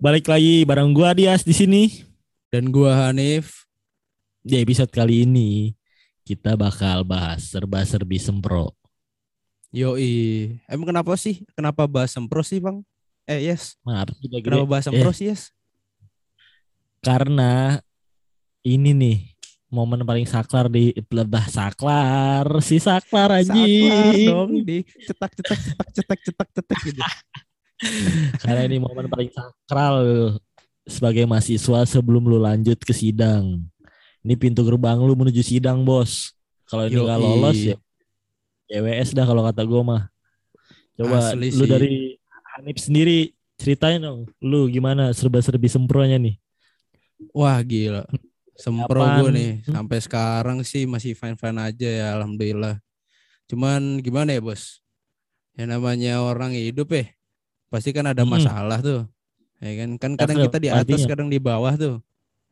Balik lagi bareng gua Dias di sini. Dan gua Hanif. Di episode kali ini kita bakal bahas serba-serbi sempro. Yoi. Emang kenapa sih? Kenapa bahas sempro sih, Bang? Eh, yes. Maaf, kita Kenapa bahas sempro Eh, sih, yes? Karena ini nih momen paling saklar di lebah saklar si saklar Saklar anjing. dong di cetak cetak cetak cetak cetak cetak gitu. Karena ini momen paling sakral sebagai mahasiswa sebelum lu lanjut ke sidang. Ini pintu gerbang lu menuju sidang, Bos. Kalau ini nggak Yoi. lolos ya CWS dah kalau kata gue mah. Coba Asli lu sih. dari Hanif sendiri ceritain dong, lu gimana serba-serbi sempronya nih? Wah, gila. Sempro gue nih sampai sekarang sih masih fine-fine aja ya alhamdulillah. Cuman gimana ya, Bos? Ya namanya orang hidup ya. Pasti kan ada masalah tuh. Ya kan? Kan kadang Ada kita di atas, artinya. kadang di bawah tuh.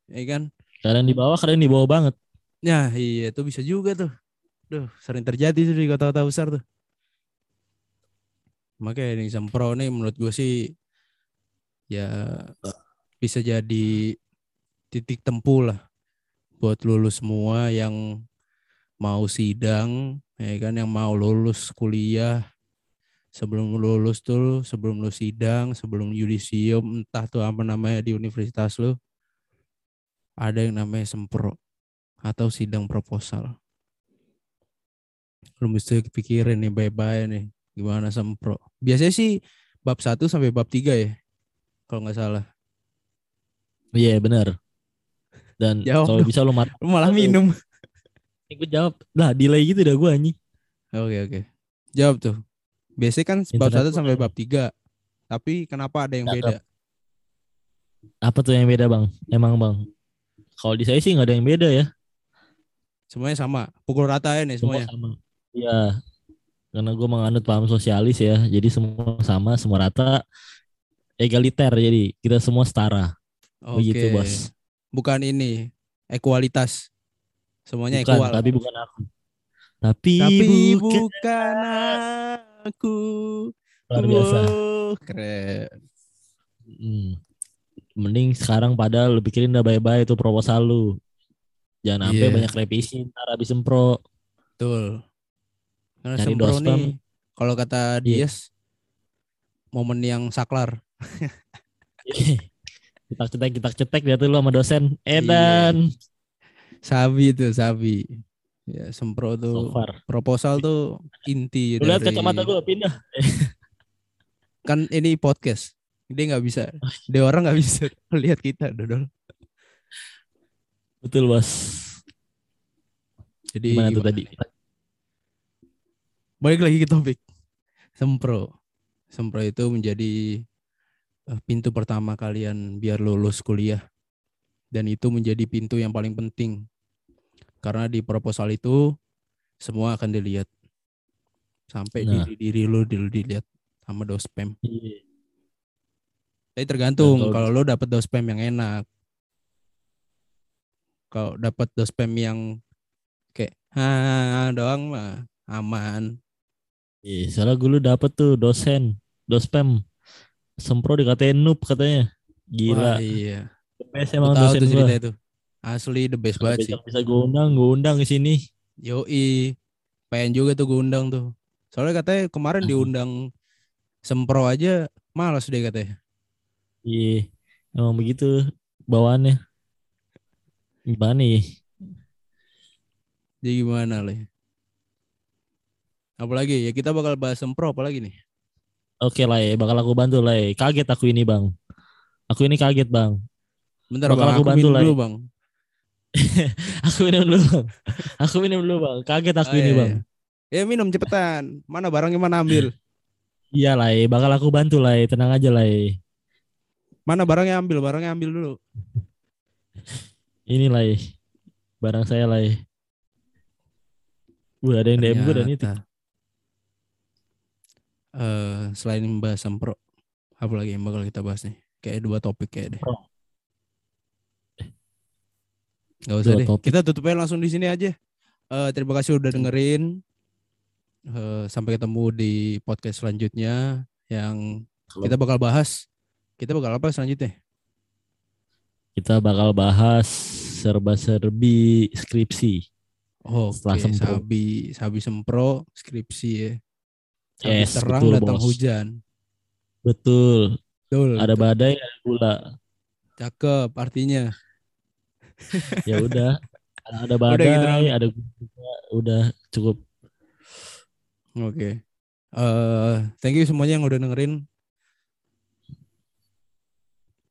Ya kan? Kadang di bawah, kadang di bawah banget. Ya iya itu bisa juga tuh. Duh sering terjadi tuh di kota-kota besar tuh. Makanya ini sempro nih menurut gue sih ya bisa jadi titik tempuh lah buat lulus semua yang mau sidang ya kan yang mau lulus kuliah sebelum lulus tuh sebelum lu sidang sebelum yudisium entah tuh apa namanya di universitas lu ada yang namanya sempro atau sidang proposal. Lu mesti pikirin nih bye-bye nih gimana sempro. Biasanya sih bab 1 sampai bab 3 ya. Kalau nggak salah. Iya benar. Dan kalau bisa lu mat, Lu malah minum. gue jawab. Lah delay gitu dah gue anjing. Oke oke. Jawab tuh. Biasanya kan bab Internet 1 gua sampai kan. bab 3. Tapi kenapa ada yang beda? Apa tuh yang beda bang? Emang bang? Kalau di saya sih nggak ada yang beda ya. Semuanya sama. Pukul rata ya nih Semua semuanya. sama. Iya. Karena gue menganut paham sosialis ya. Jadi semua sama, semua rata, egaliter. Jadi kita semua setara. Oke. Begitu bos. Bukan ini ekualitas. Semuanya Bukan, ekual. tapi bukan aku. Tapi, Tapi bukan. bukan aku. Luar biasa. Wow, keren. Hmm. Mending sekarang pada lu pikirin udah bye-bye itu proposal lu. Jangan sampai Iya. banyak revisi ntar abis sempro. Betul. Karena Cari sempro nih, kalau kata Iya. Dias, momen yang saklar. kita cetek kita cetek dia tuh lu sama dosen Iya. Edan Sabi tuh, sabi. Ya, sempro so tuh. far Proposal tuh inti lu lihat dari... kacamata gue pindah Kan ini podcast. Dia nggak bisa. Dia orang nggak bisa lihat kita, Dodol. betul bos Jadi gimana tuh tadi? Balik lagi ke topik. Sempro. Sempro itu menjadi eh, pintu pertama kalian biar lulus kuliah. Dan itu menjadi pintu yang paling penting. Karena di proposal itu semua akan dilihat. Sampai Nah. diri-diri lu dil- dilihat sama dospem. Iya. Tapi tergantung kalau- lu dapet dospem yang enak. Kalau dapat dospem yang kayak ha doang mah aman. Iya, soalnya gue lu dapet tuh dosen dospem sempro dikatain noob katanya gila Wah, iya. Gua emang dosen tuh cerita itu. Asli the best banget sih. bisa gue undang gue undang ke sini Yoi. Pengen juga tuh gue undang tuh. Soalnya katanya kemarin Ah. diundang Sempro aja malas deh katanya. iya emang begitu bawaannya gimana nih Jadi gimana Le? Apalagi ya kita bakal bahas Sempro apalagi nih. Oke lah ya, bakal aku bantu lah ya. Kaget aku ini bang. Aku ini kaget bang. Bentar Bakal bang, aku aku bantu lah ya. dulu bang. Aku minum dulu bang. Aku minum dulu bang. Kaget aku Oh, ini iya, bang. Ya minum cepetan. Mana barangnya mana ambil. Iya lah bakal aku bantu lah. Tenang aja lah. Mana barangnya ambil, barangnya ambil dulu. Ini lah. Barang saya lah. Wah ada yang DM gue dan itu. Eh, selain membahas Sempro, apa lagi yang bakal kita bahas nih? Kayak dua topik kayak deh. Sempro. Gak usah Dua deh. topik. Kita tutup aja langsung di sini aja. Eh, terima kasih udah dengerin. Eh, sampai ketemu di podcast selanjutnya yang Kalau- kita bakal bahas Kita bakal apa selanjutnya? Kita bakal bahas serba-serbi skripsi. Oh, Setelah oke. sempro. Sabi, sabi sempro, skripsi ya. Sabi Yes, terang betul, datang Bos. hujan. Betul. Betul. Ada badai, ada gula. Cakep artinya. Ya udah. ada gitu badai, ada gula. Udah cukup. Oke. Eh, thank you semuanya yang udah dengerin.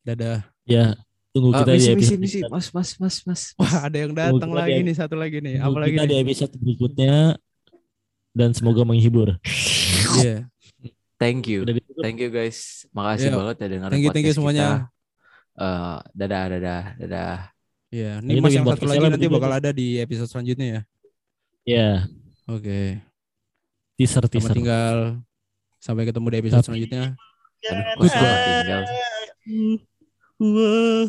Dadah. Ya, tunggu Ah, kita misi, di misi, episode misi, mas, mas, mas, mas. Wah, ada yang datang lagi di- nih satu lagi nih. tunggu Apa lagi kita di nih? episode berikutnya dan semoga menghibur. Iya. Thank you. Thank you guys. Makasih Iya. banget ya dengerin Thank you, thank you podcast semuanya. kita. Eh, dadah, dadah, dadah. Iya, Ini ini Mas yang satu lagi nanti bakal ada di episode selanjutnya ya. Ya, Oke. teaser Sama teaser. tinggal sampai ketemu di episode Tapi- selanjutnya. Gua tinggal. Wah.